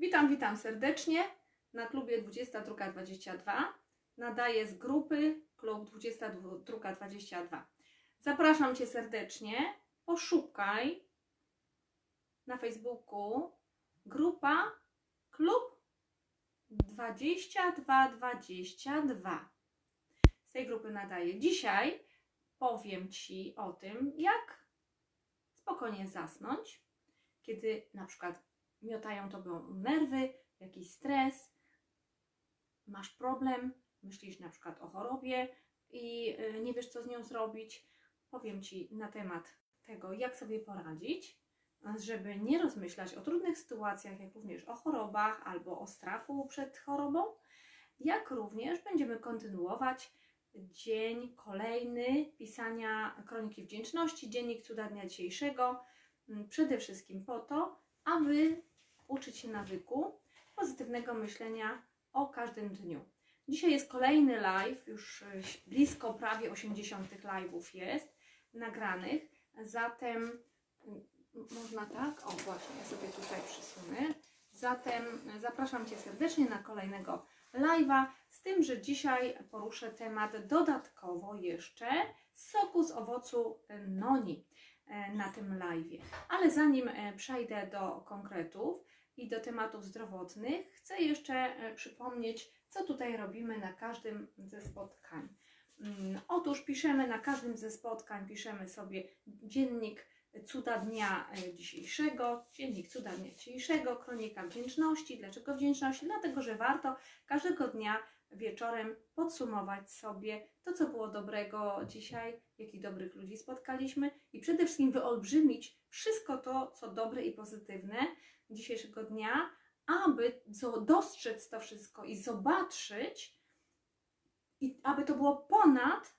Witam, witam serdecznie na klubie 2222. Nadaję z grupy klub 2222. Zapraszam Cię serdecznie. Poszukaj na Facebooku grupa klub 2222. Z tej grupy nadaję. Dzisiaj powiem Ci o tym, jak spokojnie zasnąć, kiedy na przykład miotają Tobą nerwy, jakiś stres, masz problem, myślisz na przykład o chorobie i y, nie wiesz, co z nią zrobić. Powiem Ci na temat tego, jak sobie poradzić, żeby nie rozmyślać o trudnych sytuacjach, jak również o chorobach albo o strachu przed chorobą, jak również będziemy kontynuować dzień kolejny pisania Kroniki Wdzięczności, dziennik cuda dnia dzisiejszego, mm, przede wszystkim po to, aby uczyć się nawyku pozytywnego myślenia o każdym dniu. Dzisiaj jest kolejny live, już e, blisko prawie 80 live'ów jest nagranych, zatem można tak, o właśnie, ja sobie tutaj przysunę. Zatem zapraszam Cię serdecznie na kolejnego live'a, z tym, że dzisiaj poruszę temat dodatkowo jeszcze soku z owocu noni e, na tym live'ie. Ale zanim e, przejdę do konkretów, i do tematów zdrowotnych, chcę jeszcze e, przypomnieć, co tutaj robimy na każdym ze spotkań. Mm, otóż piszemy na każdym ze spotkań, piszemy sobie dziennik cuda dnia e, dzisiejszego, dziennik cuda dnia dzisiejszego, kronika wdzięczności. Dlaczego wdzięczności? Dlatego, że warto każdego dnia wieczorem podsumować sobie to, co było dobrego dzisiaj, jakich dobrych ludzi spotkaliśmy i przede wszystkim wyolbrzymić wszystko to, co dobre i pozytywne, dzisiejszego dnia, aby dostrzec to wszystko i zobaczyć, i aby to było ponad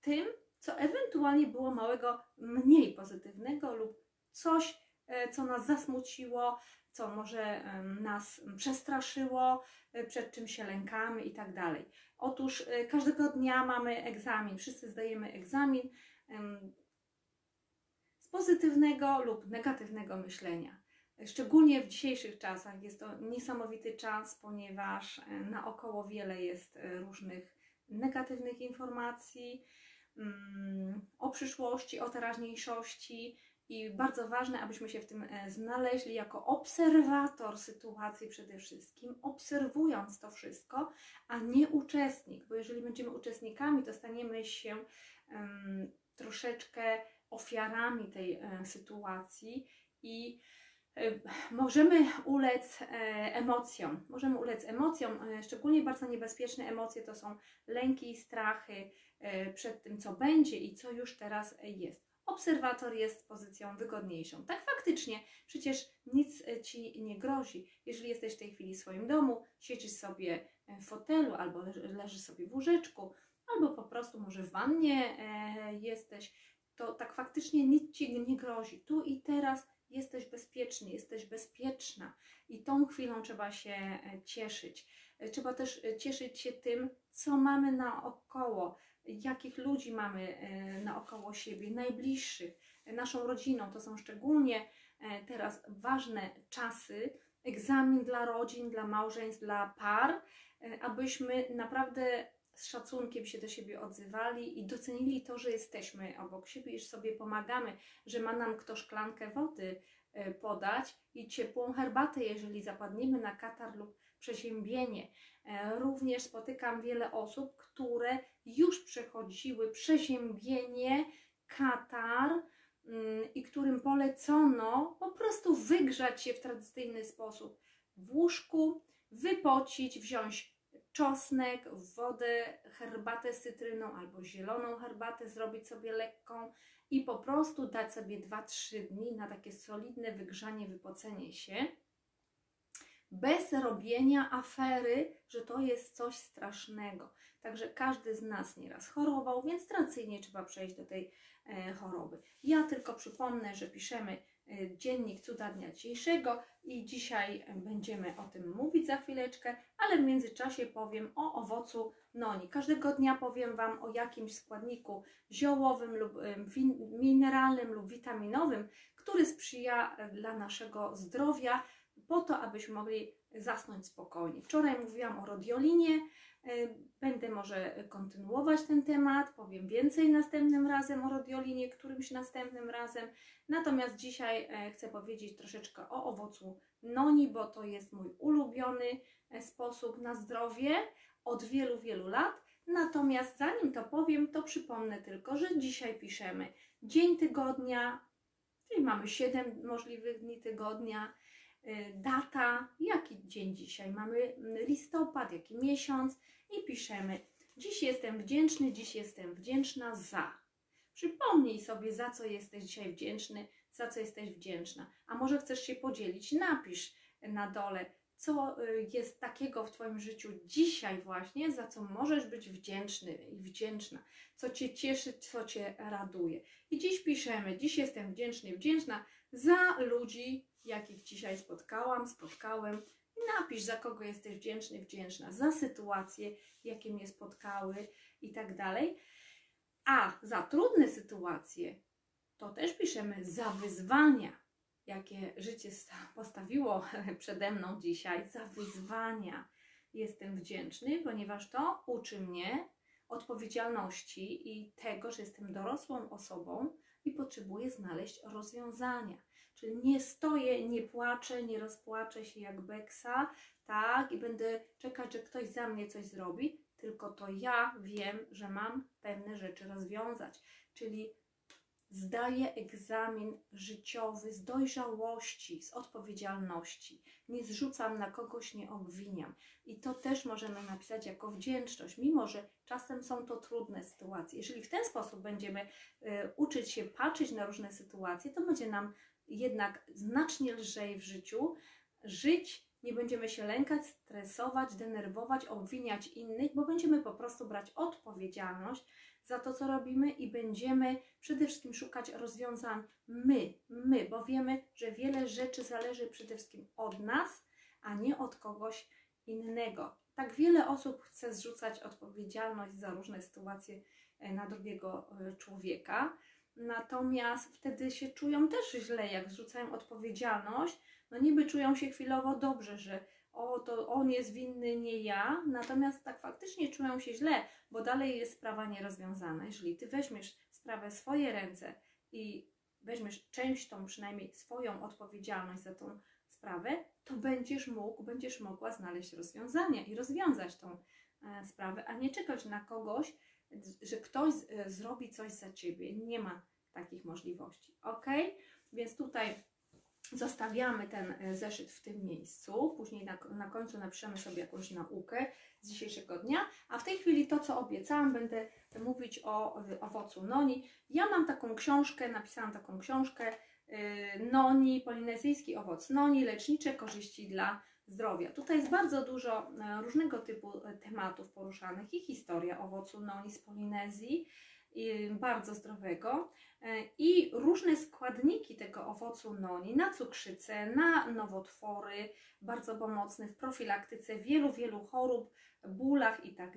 tym, co ewentualnie było małego, mniej pozytywnego lub coś, e, co nas zasmuciło, co może nas przestraszyło, e, przed czym się lękamy i tak dalej. Otóż e, każdego dnia mamy egzamin, wszyscy zdajemy egzamin z pozytywnego lub negatywnego myślenia. Szczególnie w dzisiejszych czasach jest to niesamowity czas, ponieważ e, naokoło wiele jest różnych negatywnych informacji mm, o przyszłości, o teraźniejszości i bardzo ważne, abyśmy się w tym e, znaleźli jako obserwator sytuacji przede wszystkim, obserwując to wszystko, a nie uczestnik, bo jeżeli będziemy uczestnikami, to staniemy się um, troszeczkę ofiarami tej um, sytuacji i możemy ulec e, emocjom. Możemy ulec emocjom, e, szczególnie bardzo niebezpieczne emocje to są lęki, strachy e, przed tym, co będzie i co już teraz jest. Obserwator jest pozycją wygodniejszą. Tak faktycznie, przecież nic ci nie grozi. Jeżeli jesteś w tej chwili w swoim domu, siedzisz sobie w fotelu albo leżysz sobie w łóżeczku, albo po prostu może w wannie jesteś, to tak faktycznie nic ci nie grozi. Tu i teraz jesteś bezpieczny, jesteś bezpieczna i tą chwilą trzeba się e, cieszyć. E, trzeba też e, cieszyć się tym, co mamy naokoło, jakich ludzi mamy naokoło siebie, najbliższych, naszą rodziną. To są szczególnie teraz ważne czasy, egzamin dla rodzin, dla małżeństw, dla par, abyśmy naprawdę z szacunkiem się do siebie odzywali i docenili to, że jesteśmy obok siebie że sobie pomagamy, że ma nam kto szklankę wody e, podać i ciepłą herbatę, jeżeli zapadniemy na katar lub przeziębienie. E, również spotykam wiele osób, które już przechodziły przeziębienie, katar mm, i którym polecono po prostu wygrzać się w tradycyjny sposób. W łóżku, wypocić, wziąć czosnek, wodę, herbatę z cytryną albo zieloną herbatę zrobić sobie lekką i po prostu dać sobie 2-3 dni na takie solidne wygrzanie, wypocenie się bez robienia afery, że to jest coś strasznego. Także każdy z nas nieraz chorował, więc tradycyjnie trzeba przejść do tej e, choroby. Ja tylko przypomnę, że piszemy e, dziennik cuda dnia dzisiejszego i dzisiaj będziemy o tym mówić za chwileczkę, ale w międzyczasie powiem o owocu noni. Każdego dnia powiem Wam o jakimś składniku ziołowym lub e, mineralnym lub witaminowym, który sprzyja dla naszego zdrowia po to, abyśmy mogli zasnąć spokojnie. Wczoraj mówiłam o rodiolinie, y, będę może kontynuować ten temat, powiem więcej następnym razem o rodiolinie, którymś następnym razem. Natomiast dzisiaj e, chcę powiedzieć troszeczkę o owocu noni, bo to jest mój ulubiony e, sposób na zdrowie od wielu, wielu lat. Natomiast zanim to powiem, to przypomnę tylko, że dzisiaj piszemy dzień tygodnia, czyli mamy 7 możliwych dni tygodnia, data, jaki dzień dzisiaj, mamy listopad, jaki miesiąc i piszemy dziś jestem wdzięczny, dziś jestem wdzięczna za. Przypomnij sobie, za co jesteś dzisiaj wdzięczny, za co jesteś wdzięczna. A może chcesz się podzielić? Napisz na dole, co y, jest takiego w Twoim życiu dzisiaj właśnie, za co możesz być wdzięczny i wdzięczna, co Cię cieszy, co Cię raduje. I dziś piszemy, dziś jestem wdzięczny wdzięczna za ludzi, jakich dzisiaj spotkałam, spotkałem. Napisz, za kogo jesteś wdzięczny, wdzięczna, za sytuacje, jakie mnie spotkały i tak dalej. A za trudne sytuacje, to też piszemy za wyzwania, jakie życie postawiło przede mną dzisiaj, za wyzwania jestem wdzięczny, ponieważ to uczy mnie odpowiedzialności i tego, że jestem dorosłą osobą i potrzebuję znaleźć rozwiązania. Czyli nie stoję, nie płaczę, nie rozpłaczę się jak beksa, tak, i będę czekać, że ktoś za mnie coś zrobi, tylko to ja wiem, że mam pewne rzeczy rozwiązać. Czyli zdaję egzamin życiowy z dojrzałości, z odpowiedzialności. Nie zrzucam na kogoś, nie obwiniam. I to też możemy napisać jako wdzięczność, mimo że czasem są to trudne sytuacje. Jeżeli w ten sposób będziemy y, uczyć się patrzeć na różne sytuacje, to będzie nam jednak znacznie lżej w życiu żyć. Nie będziemy się lękać, stresować, denerwować, obwiniać innych, bo będziemy po prostu brać odpowiedzialność za to, co robimy i będziemy przede wszystkim szukać rozwiązań my, my, bo wiemy, że wiele rzeczy zależy przede wszystkim od nas, a nie od kogoś innego. Tak wiele osób chce zrzucać odpowiedzialność za różne sytuacje e, na drugiego e, człowieka, natomiast wtedy się czują też źle, jak zrzucają odpowiedzialność. No niby czują się chwilowo dobrze, że o, to on jest winny, nie ja, natomiast tak faktycznie czują się źle, bo dalej jest sprawa nierozwiązana. Jeżeli ty weźmiesz sprawę w swoje ręce i weźmiesz część tą przynajmniej swoją odpowiedzialność za tą sprawę, to będziesz mógł, będziesz mogła znaleźć rozwiązanie i rozwiązać tą e, sprawę, a nie czekać na kogoś, że ktoś e, zrobi coś za ciebie. Nie ma takich możliwości. Ok? Więc tutaj Zostawiamy ten e, zeszyt w tym miejscu, później na, na końcu napiszemy sobie jakąś naukę z dzisiejszego dnia, a w tej chwili to, co obiecałam, będę mówić o owocu noni. Ja mam taką książkę, napisałam taką książkę e, noni, polinezyjski owoc noni, lecznicze korzyści dla zdrowia. Tutaj jest bardzo dużo e, różnego typu tematów poruszanych i historia owocu noni z Polinezji, bardzo zdrowego e, i różne składniki tego owocu noni na cukrzycę, na nowotwory, bardzo pomocny w profilaktyce wielu, wielu chorób, bólach i tak.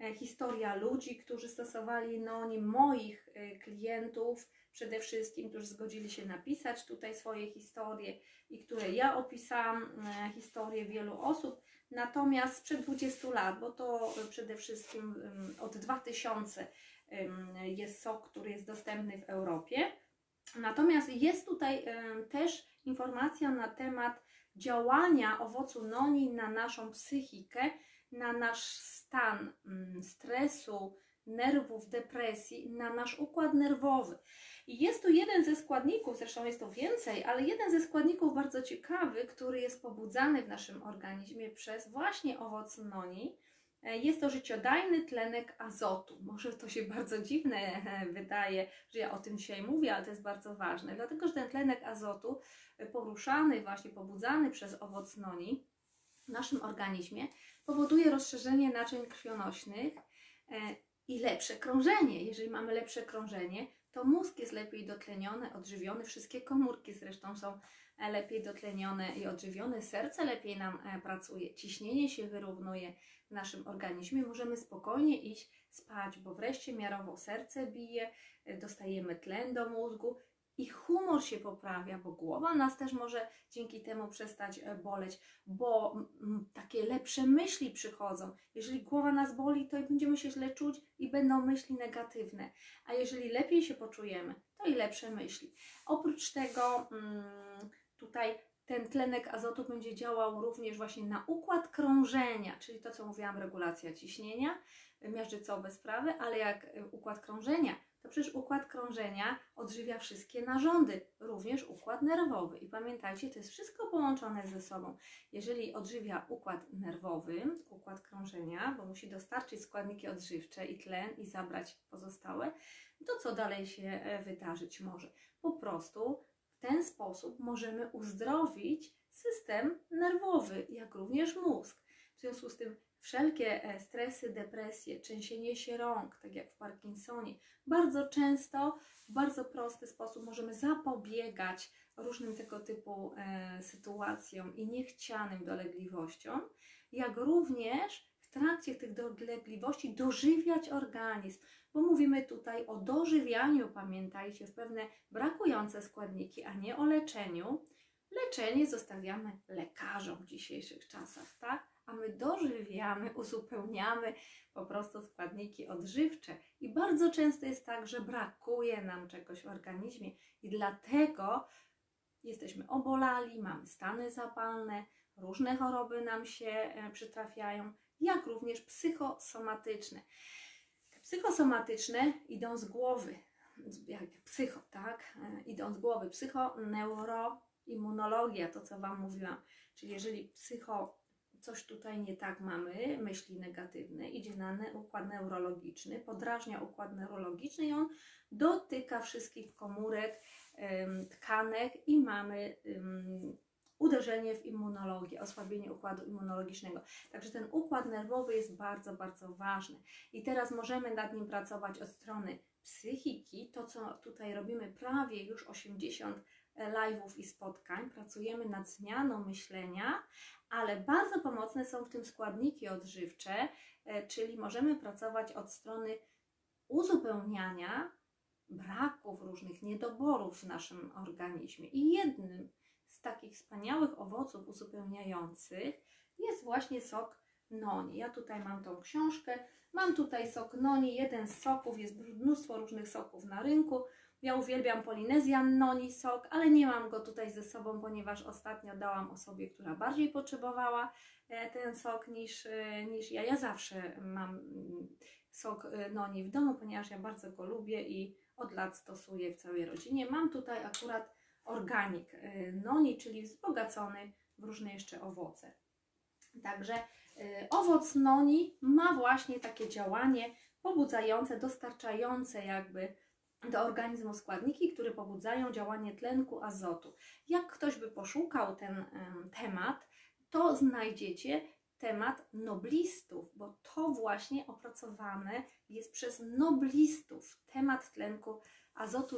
E, historia ludzi, którzy stosowali noni, moich e, klientów, przede wszystkim, którzy zgodzili się napisać tutaj swoje historie i które ja opisałam, historię wielu osób. Natomiast sprzed 20 lat, bo to przede wszystkim od 2000 jest sok, który jest dostępny w Europie. Natomiast jest tutaj też informacja na temat działania owocu noni na naszą psychikę, na nasz stan stresu, nerwów, depresji, na nasz układ nerwowy. I jest tu jeden ze składników, zresztą jest to więcej, ale jeden ze składników bardzo ciekawy, który jest pobudzany w naszym organizmie przez właśnie owoc noni, jest to życiodajny tlenek azotu. Może to się bardzo dziwne e, wydaje, że ja o tym dzisiaj mówię, ale to jest bardzo ważne, dlatego że ten tlenek azotu e, poruszany, właśnie pobudzany przez owoc noni w naszym organizmie powoduje rozszerzenie naczyń krwionośnych i lepsze krążenie. Jeżeli mamy lepsze krążenie, to mózg jest lepiej dotleniony, odżywiony, wszystkie komórki zresztą są lepiej dotlenione i odżywione, serce lepiej nam pracuje, ciśnienie się wyrównuje, w naszym organizmie, możemy spokojnie iść spać, bo wreszcie miarowo serce bije, e, dostajemy tlen do mózgu i humor się poprawia, bo głowa nas też może dzięki temu przestać e, boleć, bo takie lepsze myśli przychodzą. Jeżeli głowa nas boli, to będziemy się źle czuć i będą myśli negatywne, a jeżeli lepiej się poczujemy, to i lepsze myśli. Oprócz tego mm, tutaj ten tlenek azotu będzie działał również właśnie na układ krążenia, czyli to, co mówiłam, regulacja ciśnienia miażdżycowe sprawy, ale jak e, układ krążenia to przecież układ krążenia odżywia wszystkie narządy, również układ nerwowy. I pamiętajcie, to jest wszystko połączone ze sobą. Jeżeli odżywia układ nerwowy, układ krążenia, bo musi dostarczyć składniki odżywcze i tlen i zabrać pozostałe, to co dalej się e, wydarzyć może? Po prostu ten sposób możemy uzdrowić system nerwowy, jak również mózg. W związku z tym wszelkie e, stresy, depresje, trzęsienie się rąk, tak jak w Parkinsonie, bardzo często w bardzo prosty sposób możemy zapobiegać różnym tego typu e, sytuacjom i niechcianym dolegliwościom, jak również w trakcie tych dolegliwości dożywiać organizm, bo mówimy tutaj o dożywianiu, pamiętajcie, w pewne brakujące składniki, a nie o leczeniu. Leczenie zostawiamy lekarzom w dzisiejszych czasach, tak? a my dożywiamy, uzupełniamy po prostu składniki odżywcze. I bardzo często jest tak, że brakuje nam czegoś w organizmie i dlatego jesteśmy obolali, mamy stany zapalne, różne choroby nam się e, przytrafiają, jak również psychosomatyczne. Psychosomatyczne idą z głowy, jak psycho, tak? E, idą z głowy. Psychoneuroimmunologia, to co Wam mówiłam. Czyli jeżeli psycho coś tutaj nie tak mamy, myśli negatywne, idzie na układ neurologiczny, podrażnia układ neurologiczny i on dotyka wszystkich komórek, tkanek i mamy uderzenie w immunologię, osłabienie układu immunologicznego. Także ten układ nerwowy jest bardzo, bardzo ważny. I teraz możemy nad nim pracować od strony psychiki, to co tutaj robimy prawie już 80 live'ów i spotkań, pracujemy nad zmianą myślenia, ale bardzo pomocne są w tym składniki odżywcze, e, czyli możemy pracować od strony uzupełniania braków, różnych niedoborów w naszym organizmie. I jednym takich wspaniałych owoców uzupełniających jest właśnie sok noni. Ja tutaj mam tą książkę, mam tutaj sok noni, jeden z soków, jest mnóstwo różnych soków na rynku. Ja uwielbiam Polinezjan Noni sok, ale nie mam go tutaj ze sobą, ponieważ ostatnio dałam osobie, która bardziej potrzebowała e, ten sok niż, e, niż ja. Ja zawsze mam mm, sok e, Noni w domu, ponieważ ja bardzo go lubię i od lat stosuję w całej rodzinie. Mam tutaj akurat organik Noni, czyli wzbogacony w różne jeszcze owoce. Także owoc Noni ma właśnie takie działanie pobudzające, dostarczające jakby do organizmu składniki, które pobudzają działanie tlenku azotu. Jak ktoś by poszukał ten temat, to znajdziecie temat noblistów, bo to właśnie opracowane jest przez noblistów. Temat tlenku azotu,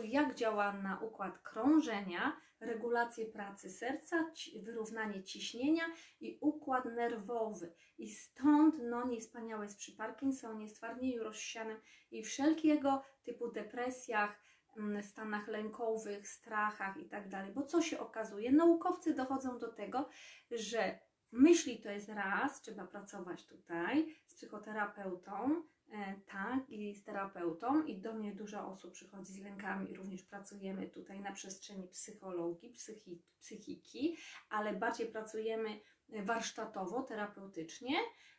jak działa na układ krążenia, regulację pracy serca, wyrównanie ciśnienia i układ nerwowy. I stąd no niespaniałe jest przy Parkinsonie, stwardnieniu rozsianym i wszelkiego typu depresjach, mm, stanach lękowych, strachach i tak. Bo co się okazuje? Naukowcy dochodzą do tego, że myśli to jest raz, trzeba pracować tutaj z psychoterapeutą, tak, i z terapeutą, i do mnie dużo osób przychodzi z lękami, również pracujemy tutaj na przestrzeni psychologii, psychi, psychiki, ale bardziej pracujemy warsztatowo, terapeutycznie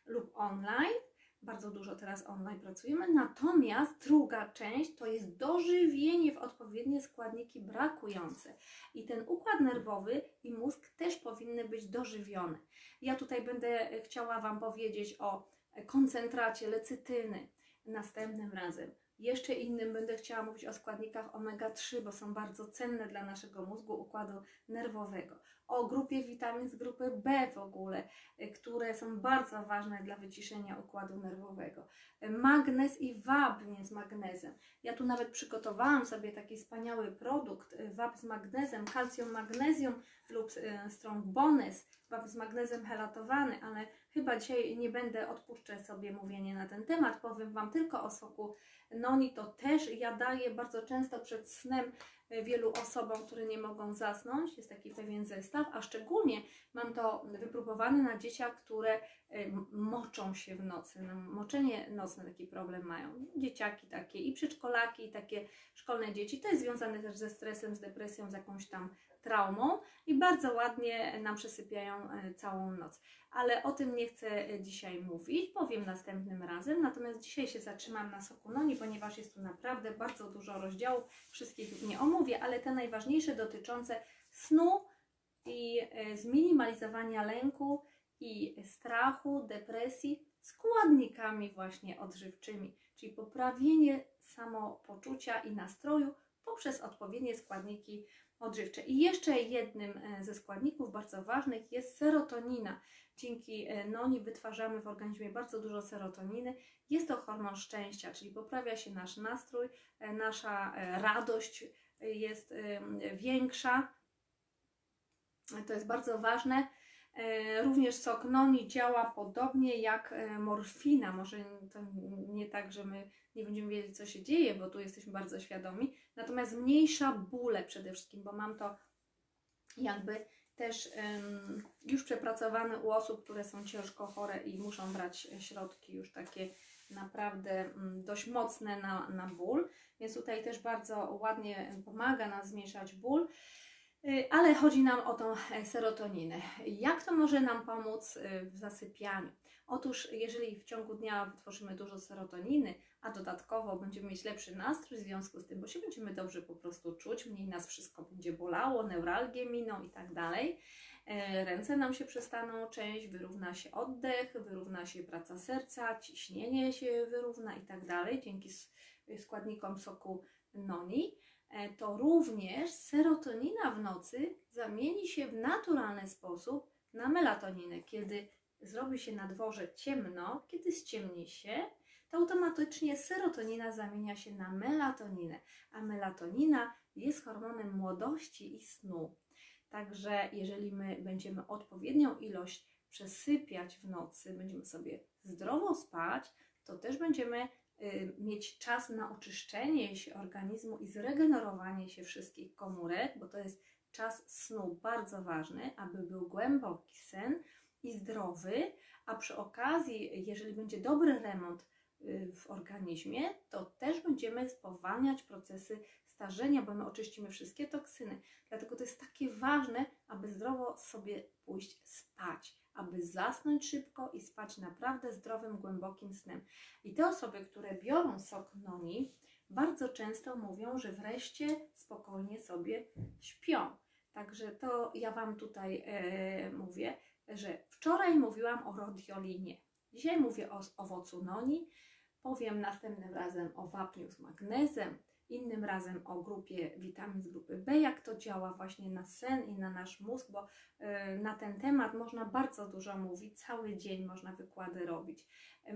lub online. Bardzo dużo teraz online pracujemy. Natomiast druga część to jest dożywienie w odpowiednie składniki brakujące. I ten układ nerwowy i mózg też powinny być dożywione. Ja tutaj będę chciała Wam powiedzieć o koncentracie lecytyny następnym razem. Jeszcze innym będę chciała mówić o składnikach omega-3, bo są bardzo cenne dla naszego mózgu, układu nerwowego. O grupie witamin z grupy B w ogóle, y, które są bardzo ważne dla wyciszenia układu nerwowego. Magnez i wapń z magnezem. Ja tu nawet przygotowałam sobie taki wspaniały produkt, y, wapń z magnezem, kalcjum, magnezjum lub y, strong bonus, wapń z magnezem helatowany, ale chyba dzisiaj nie będę, odpuszczę sobie mówienie na ten temat, powiem Wam tylko o soku noni, to też ja daję bardzo często przed snem e, wielu osobom, które nie mogą zasnąć. Jest taki pewien zestaw, a szczególnie mam to wypróbowane na dzieciach, które e, moczą się w nocy. No, moczenie nocne taki problem mają. Dzieciaki takie i przedszkolaki, i takie szkolne dzieci. To jest związane też ze stresem, z depresją, z jakąś tam traumą i bardzo ładnie nam przesypiają e, całą noc. Ale o tym nie chcę e, dzisiaj mówić, powiem następnym razem. Natomiast dzisiaj się zatrzymam na soku noni, ponieważ jest tu naprawdę bardzo dużo rozdziałów. Wszystkich nie omówię, ale te najważniejsze dotyczące snu i e, zminimalizowania lęku i strachu, depresji składnikami właśnie odżywczymi, czyli poprawienie samopoczucia i nastroju poprzez odpowiednie składniki odżywcze. I jeszcze jednym e, ze składników bardzo ważnych jest serotonina. Dzięki e, noni wytwarzamy w organizmie bardzo dużo serotoniny. Jest to hormon szczęścia, czyli poprawia się nasz nastrój, e, nasza radość jest większa. To jest bardzo ważne. E, Również sok noni działa podobnie jak e, morfina. Może to nie tak, że my nie będziemy wiedzieć, co się dzieje, bo tu jesteśmy bardzo świadomi. Natomiast zmniejsza bóle przede wszystkim, bo mam to jakby też już przepracowane u osób, które są ciężko chore i muszą brać środki już takie naprawdę mm, dość mocne na, na ból. Więc tutaj też bardzo ładnie pomaga nam zmniejszać ból. Y, Ale chodzi nam o tą e, serotoninę. Jak to może nam pomóc y, w zasypianiu? Otóż, jeżeli w ciągu dnia wytworzymy dużo serotoniny, a dodatkowo będziemy mieć lepszy nastrój w związku z tym, bo się będziemy dobrze po prostu czuć, mniej nas wszystko będzie bolało, neuralgie miną i tak dalej. E, Ręce nam się przestaną część, wyrówna się oddech, wyrówna się praca serca, ciśnienie się wyrówna i tak dalej dzięki składnikom soku noni to również serotonina w nocy zamieni się w naturalny sposób na melatoninę. Kiedy zrobi się na dworze ciemno, kiedy ściemni się, to automatycznie serotonina zamienia się na melatoninę, a melatonina jest hormonem młodości i snu. Także jeżeli my będziemy odpowiednią ilość przesypiać w nocy, będziemy sobie zdrowo spać, to też będziemy mieć czas na oczyszczenie się organizmu i zregenerowanie się wszystkich komórek, bo to jest czas snu bardzo ważny, aby był głęboki sen i zdrowy, a przy okazji, jeżeli będzie dobry remont y, w organizmie, to też będziemy spowalniać procesy starzenia, bo my oczyścimy wszystkie toksyny. Dlatego to jest takie ważne, aby zdrowo sobie pójść spać, aby zasnąć szybko i spać naprawdę zdrowym, głębokim snem. I te osoby, które biorą sok noni, bardzo często mówią, że wreszcie spokojnie sobie śpią. Także to ja Wam tutaj e, mówię, że wczoraj mówiłam o rodiolinie, dzisiaj mówię o owocu noni, powiem następnym razem o wapniu z magnezem, innym razem o grupie witamin z grupy B, jak to działa właśnie na sen i na nasz mózg, bo y, na ten temat można bardzo dużo mówić, cały dzień można wykłady robić.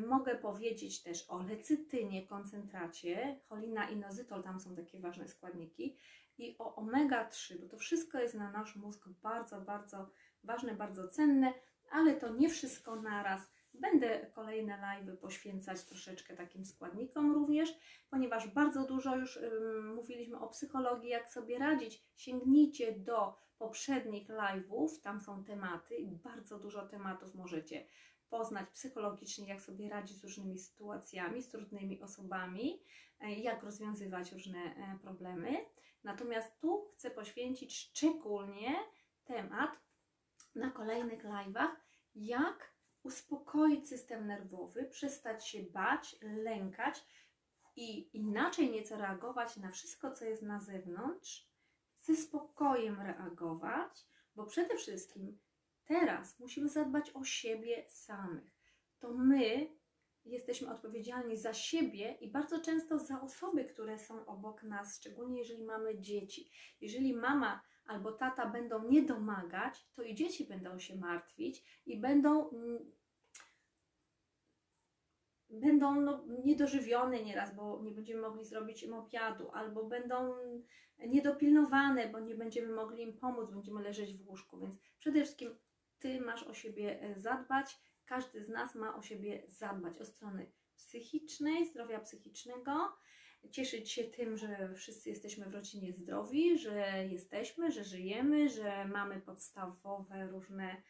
Mogę powiedzieć też o lecytynie, koncentracie, cholina i nozytol, tam są takie ważne składniki, i o omega-3, bo to wszystko jest na nasz mózg bardzo, bardzo ważne, bardzo cenne, ale to nie wszystko naraz. Będę kolejne live'y poświęcać troszeczkę takim składnikom również, ponieważ bardzo dużo już ym, mówiliśmy o psychologii, jak sobie radzić. Sięgnijcie do poprzednich live'ów, tam są tematy i bardzo dużo tematów możecie poznać psychologicznie, jak sobie radzić z różnymi sytuacjami, z trudnymi osobami, e, jak rozwiązywać różne e, problemy. Natomiast tu chcę poświęcić szczególnie temat na kolejnych live'ach, jak uspokoić system nerwowy, przestać się bać, lękać i inaczej nieco reagować na wszystko, co jest na zewnątrz, ze spokojem reagować, bo przede wszystkim teraz musimy zadbać o siebie samych. To my jesteśmy odpowiedzialni za siebie i bardzo często za osoby, które są obok nas, szczególnie jeżeli mamy dzieci. Jeżeli mama albo tata będą nie domagać, to i dzieci będą się martwić i będą mm, będą no, niedożywione nieraz, bo nie będziemy mogli zrobić im obiadu, albo będą niedopilnowane, bo nie będziemy mogli im pomóc, będziemy leżeć w łóżku. Więc przede wszystkim Ty masz o siebie e, zadbać, każdy z nas ma o siebie zadbać, o strony psychicznej, zdrowia psychicznego cieszyć się tym, że wszyscy jesteśmy w rodzinie zdrowi, że jesteśmy, że żyjemy, że mamy podstawowe różne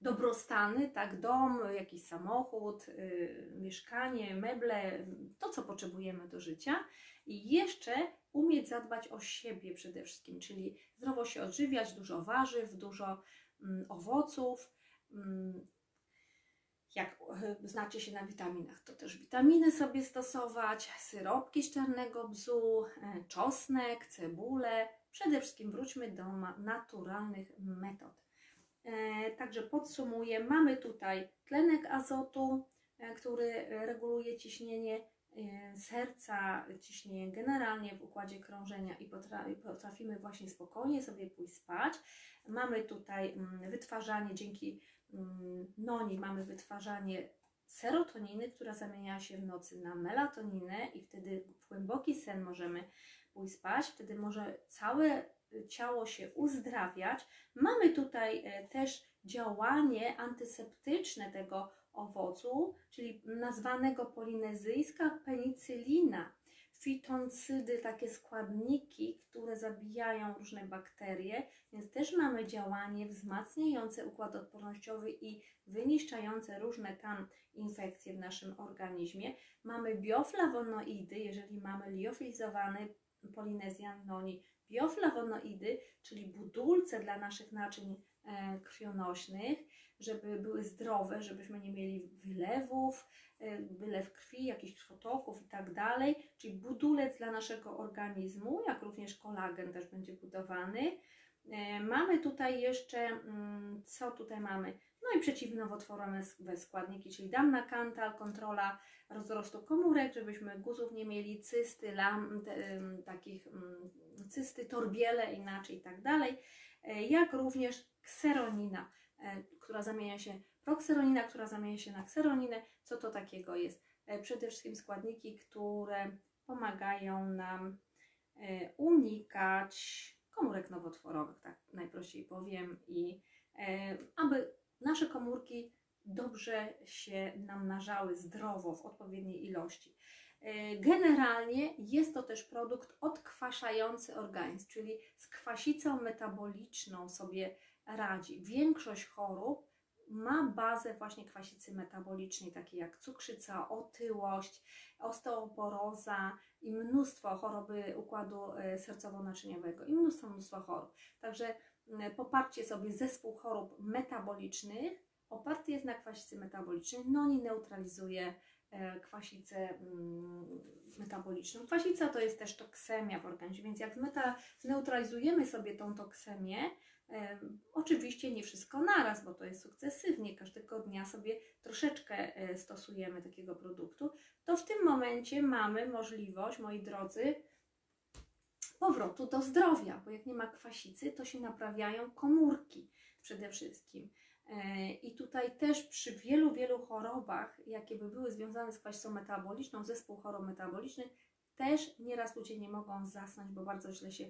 dobrostany, tak, dom, jakiś samochód, y, mieszkanie, meble, to co potrzebujemy do życia i jeszcze umieć zadbać o siebie przede wszystkim, czyli zdrowo się odżywiać, dużo warzyw, dużo mm, owoców. Mm, jak e, znacie się na witaminach, to też witaminy sobie stosować, syropki z czarnego bzu, e, czosnek, cebulę. Przede wszystkim wróćmy do naturalnych metod. E, także podsumuję, mamy tutaj tlenek azotu, który reguluje ciśnienie serca, ciśnienie generalnie w układzie krążenia i potrafimy właśnie spokojnie sobie pójść spać. Mamy tutaj mm, wytwarzanie dzięki noni mamy wytwarzanie serotoniny, która zamienia się w nocy na melatoninę i wtedy w głęboki sen możemy pójść spać, wtedy może całe ciało się uzdrawiać. Mamy tutaj e, też działanie antyseptyczne tego owocu, czyli nazwanego polinezyjska penicylina fitoncydy, takie składniki, które zabijają różne bakterie, więc też mamy działanie wzmacniające układ odpornościowy i wyniszczające różne tam infekcje w naszym organizmie. Mamy bioflawonoidy, jeżeli mamy liofilizowany polinezjan noni, bioflawonoidy, czyli budulce dla naszych naczyń e, krwionośnych, żeby były zdrowe, żebyśmy nie mieli wylewów, e, wylew krwi, jakichś krwotoków i tak dalej, czyli budulec dla naszego organizmu, jak również kolagen też będzie budowany. E, mamy tutaj jeszcze, mm, co tutaj mamy? No i przeciwnowotworowe składniki, czyli damna kantal, kontrola rozrostu komórek, żebyśmy guzów nie mieli, cysty, lam, te, takich mm, cysty, torbiele inaczej i tak dalej, e, jak również kseronina, która zamienia się, prokseronina, która zamienia się na kseroninę. Co to takiego jest? Przede wszystkim składniki, które pomagają nam unikać komórek nowotworowych, tak najprościej powiem, i e, aby nasze komórki dobrze się namnażały zdrowo w odpowiedniej ilości. E, generalnie jest to też produkt odkwaszający organizm, czyli z kwasicą metaboliczną sobie radzi. Większość chorób ma bazę właśnie kwasicy metabolicznej, takie jak cukrzyca, otyłość, osteoporoza i mnóstwo choroby układu e, sercowo-naczyniowego i mnóstwo, mnóstwo chorób. Także poparcie sobie zespół chorób metabolicznych oparty jest na kwasicy metabolicznej, no i neutralizuje e, kwasicę metaboliczną. Kwasica to jest też toksemia w organizmie, więc jak zneutralizujemy sobie tą toksemię, Oczywiście nie wszystko naraz, bo to jest sukcesywnie, każdego dnia sobie troszeczkę e, stosujemy takiego produktu, to w tym momencie mamy możliwość, moi drodzy, powrotu do zdrowia, bo jak nie ma kwasicy, to się naprawiają komórki przede wszystkim. E, I tutaj też przy wielu, wielu chorobach, jakie by były związane z kwasicą metaboliczną, zespół chorób metabolicznych, też nieraz ludzie nie mogą zasnąć, bo bardzo źle się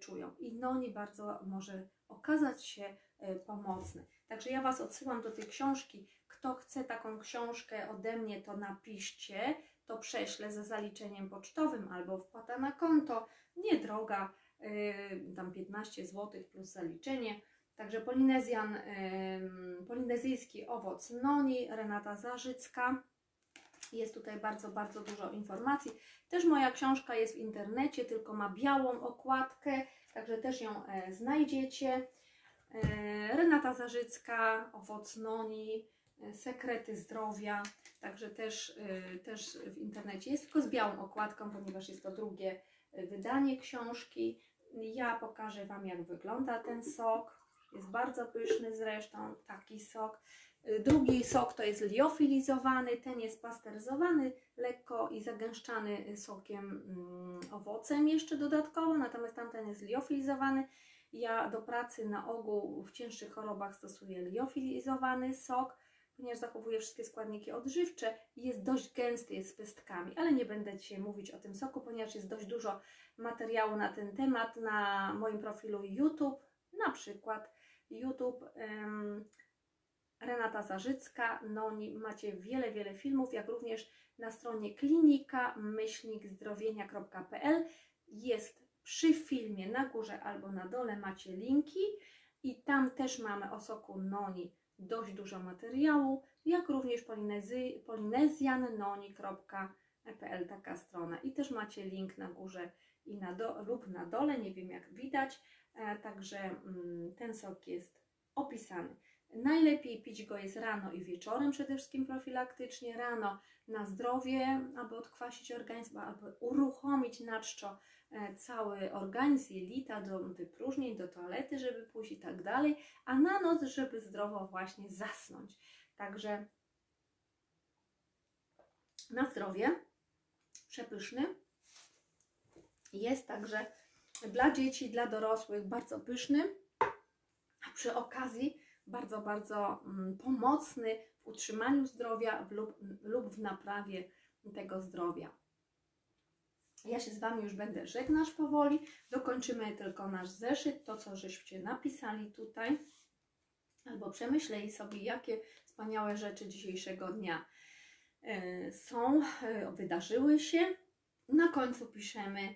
czują. I no nie bardzo może okazać się e, pomocny. Także ja Was odsyłam do tej książki. Kto chce taką książkę ode mnie, to napiszcie, to prześlę ze zaliczeniem pocztowym albo wpłata na konto. Niedroga, yy, tam 15 zł plus zaliczenie. Także Polinezjan, polinezyjski owoc noni, Renata Zarzycka. Jest tutaj bardzo, bardzo dużo informacji. Też moja książka jest w internecie, tylko ma białą okładkę, także też ją e, znajdziecie. E, Renata Zarzycka, Owoc Noni, e, Sekrety Zdrowia, także też, e, też w internecie jest, tylko z białą okładką, ponieważ jest to drugie e, wydanie książki. Ja pokażę Wam, jak wygląda ten sok. Jest bardzo pyszny zresztą, taki sok. Drugi sok to jest liofilizowany, ten jest pasteryzowany lekko i zagęszczany sokiem mm, owocem jeszcze dodatkowo, natomiast tamten jest liofilizowany. Ja do pracy na ogół w cięższych chorobach stosuję liofilizowany sok, ponieważ zachowuje wszystkie składniki odżywcze i jest dość gęsty, jest z pestkami, ale nie będę dzisiaj mówić o tym soku, ponieważ jest dość dużo materiału na ten temat na moim profilu YouTube, na przykład YouTube. Renata Zarzycka, Noni. Macie wiele, wiele filmów, jak również na stronie klinika myślnikzdrowienia.pl jest przy filmie na górze albo na dole macie linki i tam też mamy o soku Noni dość dużo materiału, jak również polinezy, polinezjannoni.pl taka strona i też macie link na górze i na do, lub na dole, nie wiem jak widać, także mm, ten sok jest opisany. Najlepiej pić go jest rano i wieczorem, przede wszystkim profilaktycznie. Rano na zdrowie, aby odkwasić organizm, aby uruchomić na czczo e, cały organizm, jelita do wypróżnień, do toalety, żeby pójść i tak dalej, a na noc, żeby zdrowo właśnie zasnąć. Także na zdrowie, przepyszny. Jest także dla dzieci, dla dorosłych bardzo pyszny, a przy okazji bardzo, bardzo mm, pomocny w utrzymaniu zdrowia lub, lub w naprawie tego zdrowia. Ja się z Wami już będę żegnać powoli. Dokończymy tylko nasz zeszyt, to co żeście napisali tutaj. Albo przemyśleli sobie, jakie wspaniałe rzeczy dzisiejszego dnia e, są, e, wydarzyły się. Na końcu piszemy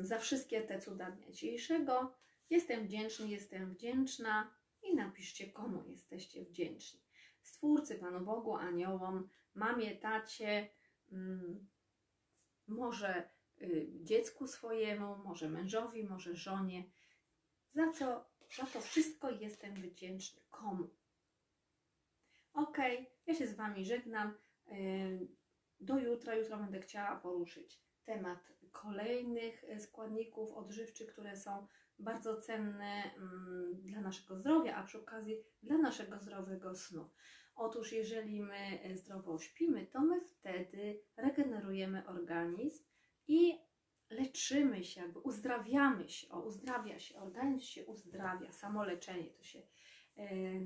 za wszystkie te cuda dnia dzisiejszego. Jestem wdzięczny, jestem wdzięczna i napiszcie, komu jesteście wdzięczni. Stwórcy, Panu Bogu, aniołom, mamie, tacie, mm, może y, dziecku swojemu, może mężowi, może żonie. Za co, za to wszystko jestem wdzięczny. Komu? Ok, ja się z Wami żegnam. Y, do jutra. Jutro będę chciała poruszyć temat kolejnych składników odżywczych, które są bardzo cenne mm, dla naszego zdrowia, a przy okazji dla naszego zdrowego snu. Otóż, jeżeli my zdrowo śpimy, to my wtedy regenerujemy organizm i leczymy się, jakby uzdrawiamy się, o, uzdrawia się, organizm się uzdrawia, samoleczenie to się e,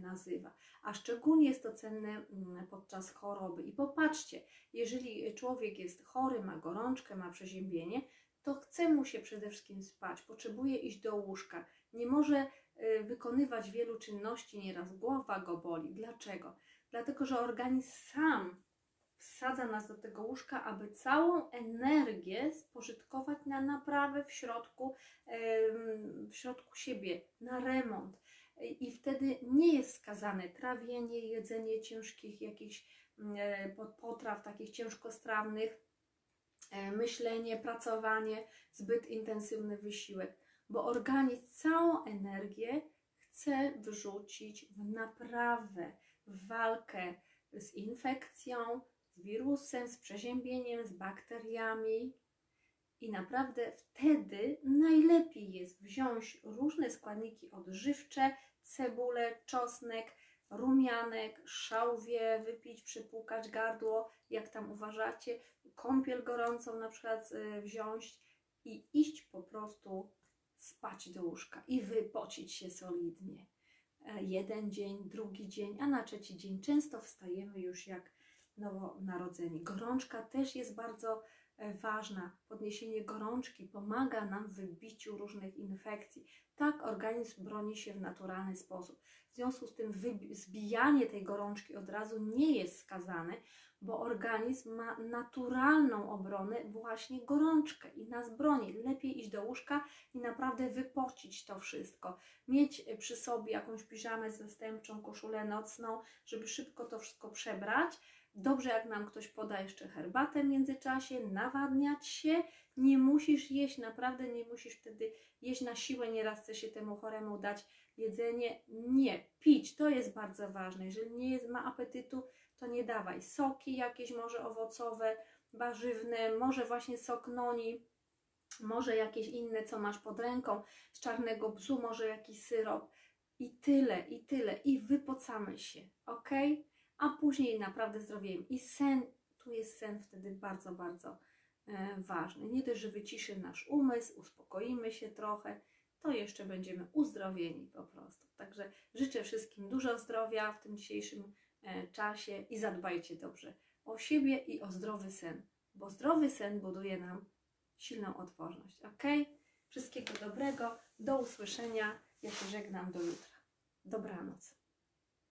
nazywa. A szczególnie jest to cenne mm, podczas choroby. I popatrzcie, jeżeli człowiek jest chory, ma gorączkę, ma przeziębienie, to chce mu się przede wszystkim spać, potrzebuje iść do łóżka, nie może y, wykonywać wielu czynności, nieraz głowa go boli. Dlaczego? Dlatego, że organizm sam wsadza nas do tego łóżka, aby całą energię spożytkować na naprawę w środku, w środku siebie, na remont. I wtedy nie jest skazane trawienie, jedzenie ciężkich jakichś mm, e, potraw, takich ciężkostrawnych, E, myślenie, pracowanie, zbyt intensywny wysiłek, bo organizm całą energię chce wrzucić w naprawę, w walkę z infekcją, z wirusem, z przeziębieniem, z bakteriami. I naprawdę wtedy jest wziąć różne składniki odżywcze, cebulę, czosnek, rumianek, szałwie, wypić, przypłukać gardło, jak tam uważacie, kąpiel gorącą na przykład y, wziąć i iść po prostu spać do łóżka i wypocić się solidnie. E, jeden dzień, drugi dzień, a na trzeci dzień często wstajemy już jak nowonarodzeni. Gorączka też jest bardzo ważna. Podniesienie gorączki pomaga nam w wybiciu różnych infekcji. Tak organizm broni się w naturalny sposób. W związku z tym zbijanie tej gorączki od razu nie jest skazane, bo organizm ma naturalną obronę, właśnie gorączkę i nas broni. Lepiej iść do łóżka i naprawdę wypocić to wszystko. Mieć przy sobie jakąś piżamę zastępczą, koszulę nocną, żeby szybko to wszystko przebrać. Dobrze, jak nam ktoś poda jeszcze herbatę w międzyczasie, nawadniać się. Nie musisz jeść, naprawdę nie musisz wtedy jeść na siłę, nieraz chce się temu choremu dać jedzenie. Nie, pić, to jest bardzo ważne. Jeżeli nie jest, ma apetytu, to nie dawaj. Soki jakieś może owocowe, warzywne, może właśnie sok noni, może jakieś inne, co masz pod ręką, z czarnego bzu, może jakiś syrop. I tyle, i tyle. I wypocamy się, ok? A później naprawdę zdrowiem. I sen, tu jest sen wtedy bardzo, bardzo e, ważny. Nie dość, że wyciszy nasz umysł, uspokoimy się trochę, to jeszcze będziemy uzdrowieni po prostu. Także życzę wszystkim dużo zdrowia w tym dzisiejszym E, czasie i zadbajcie dobrze o siebie i o zdrowy sen, bo zdrowy sen buduje nam silną odporność. Ok? Wszystkiego dobrego, do usłyszenia. Ja się żegnam do jutra. Dobranoc.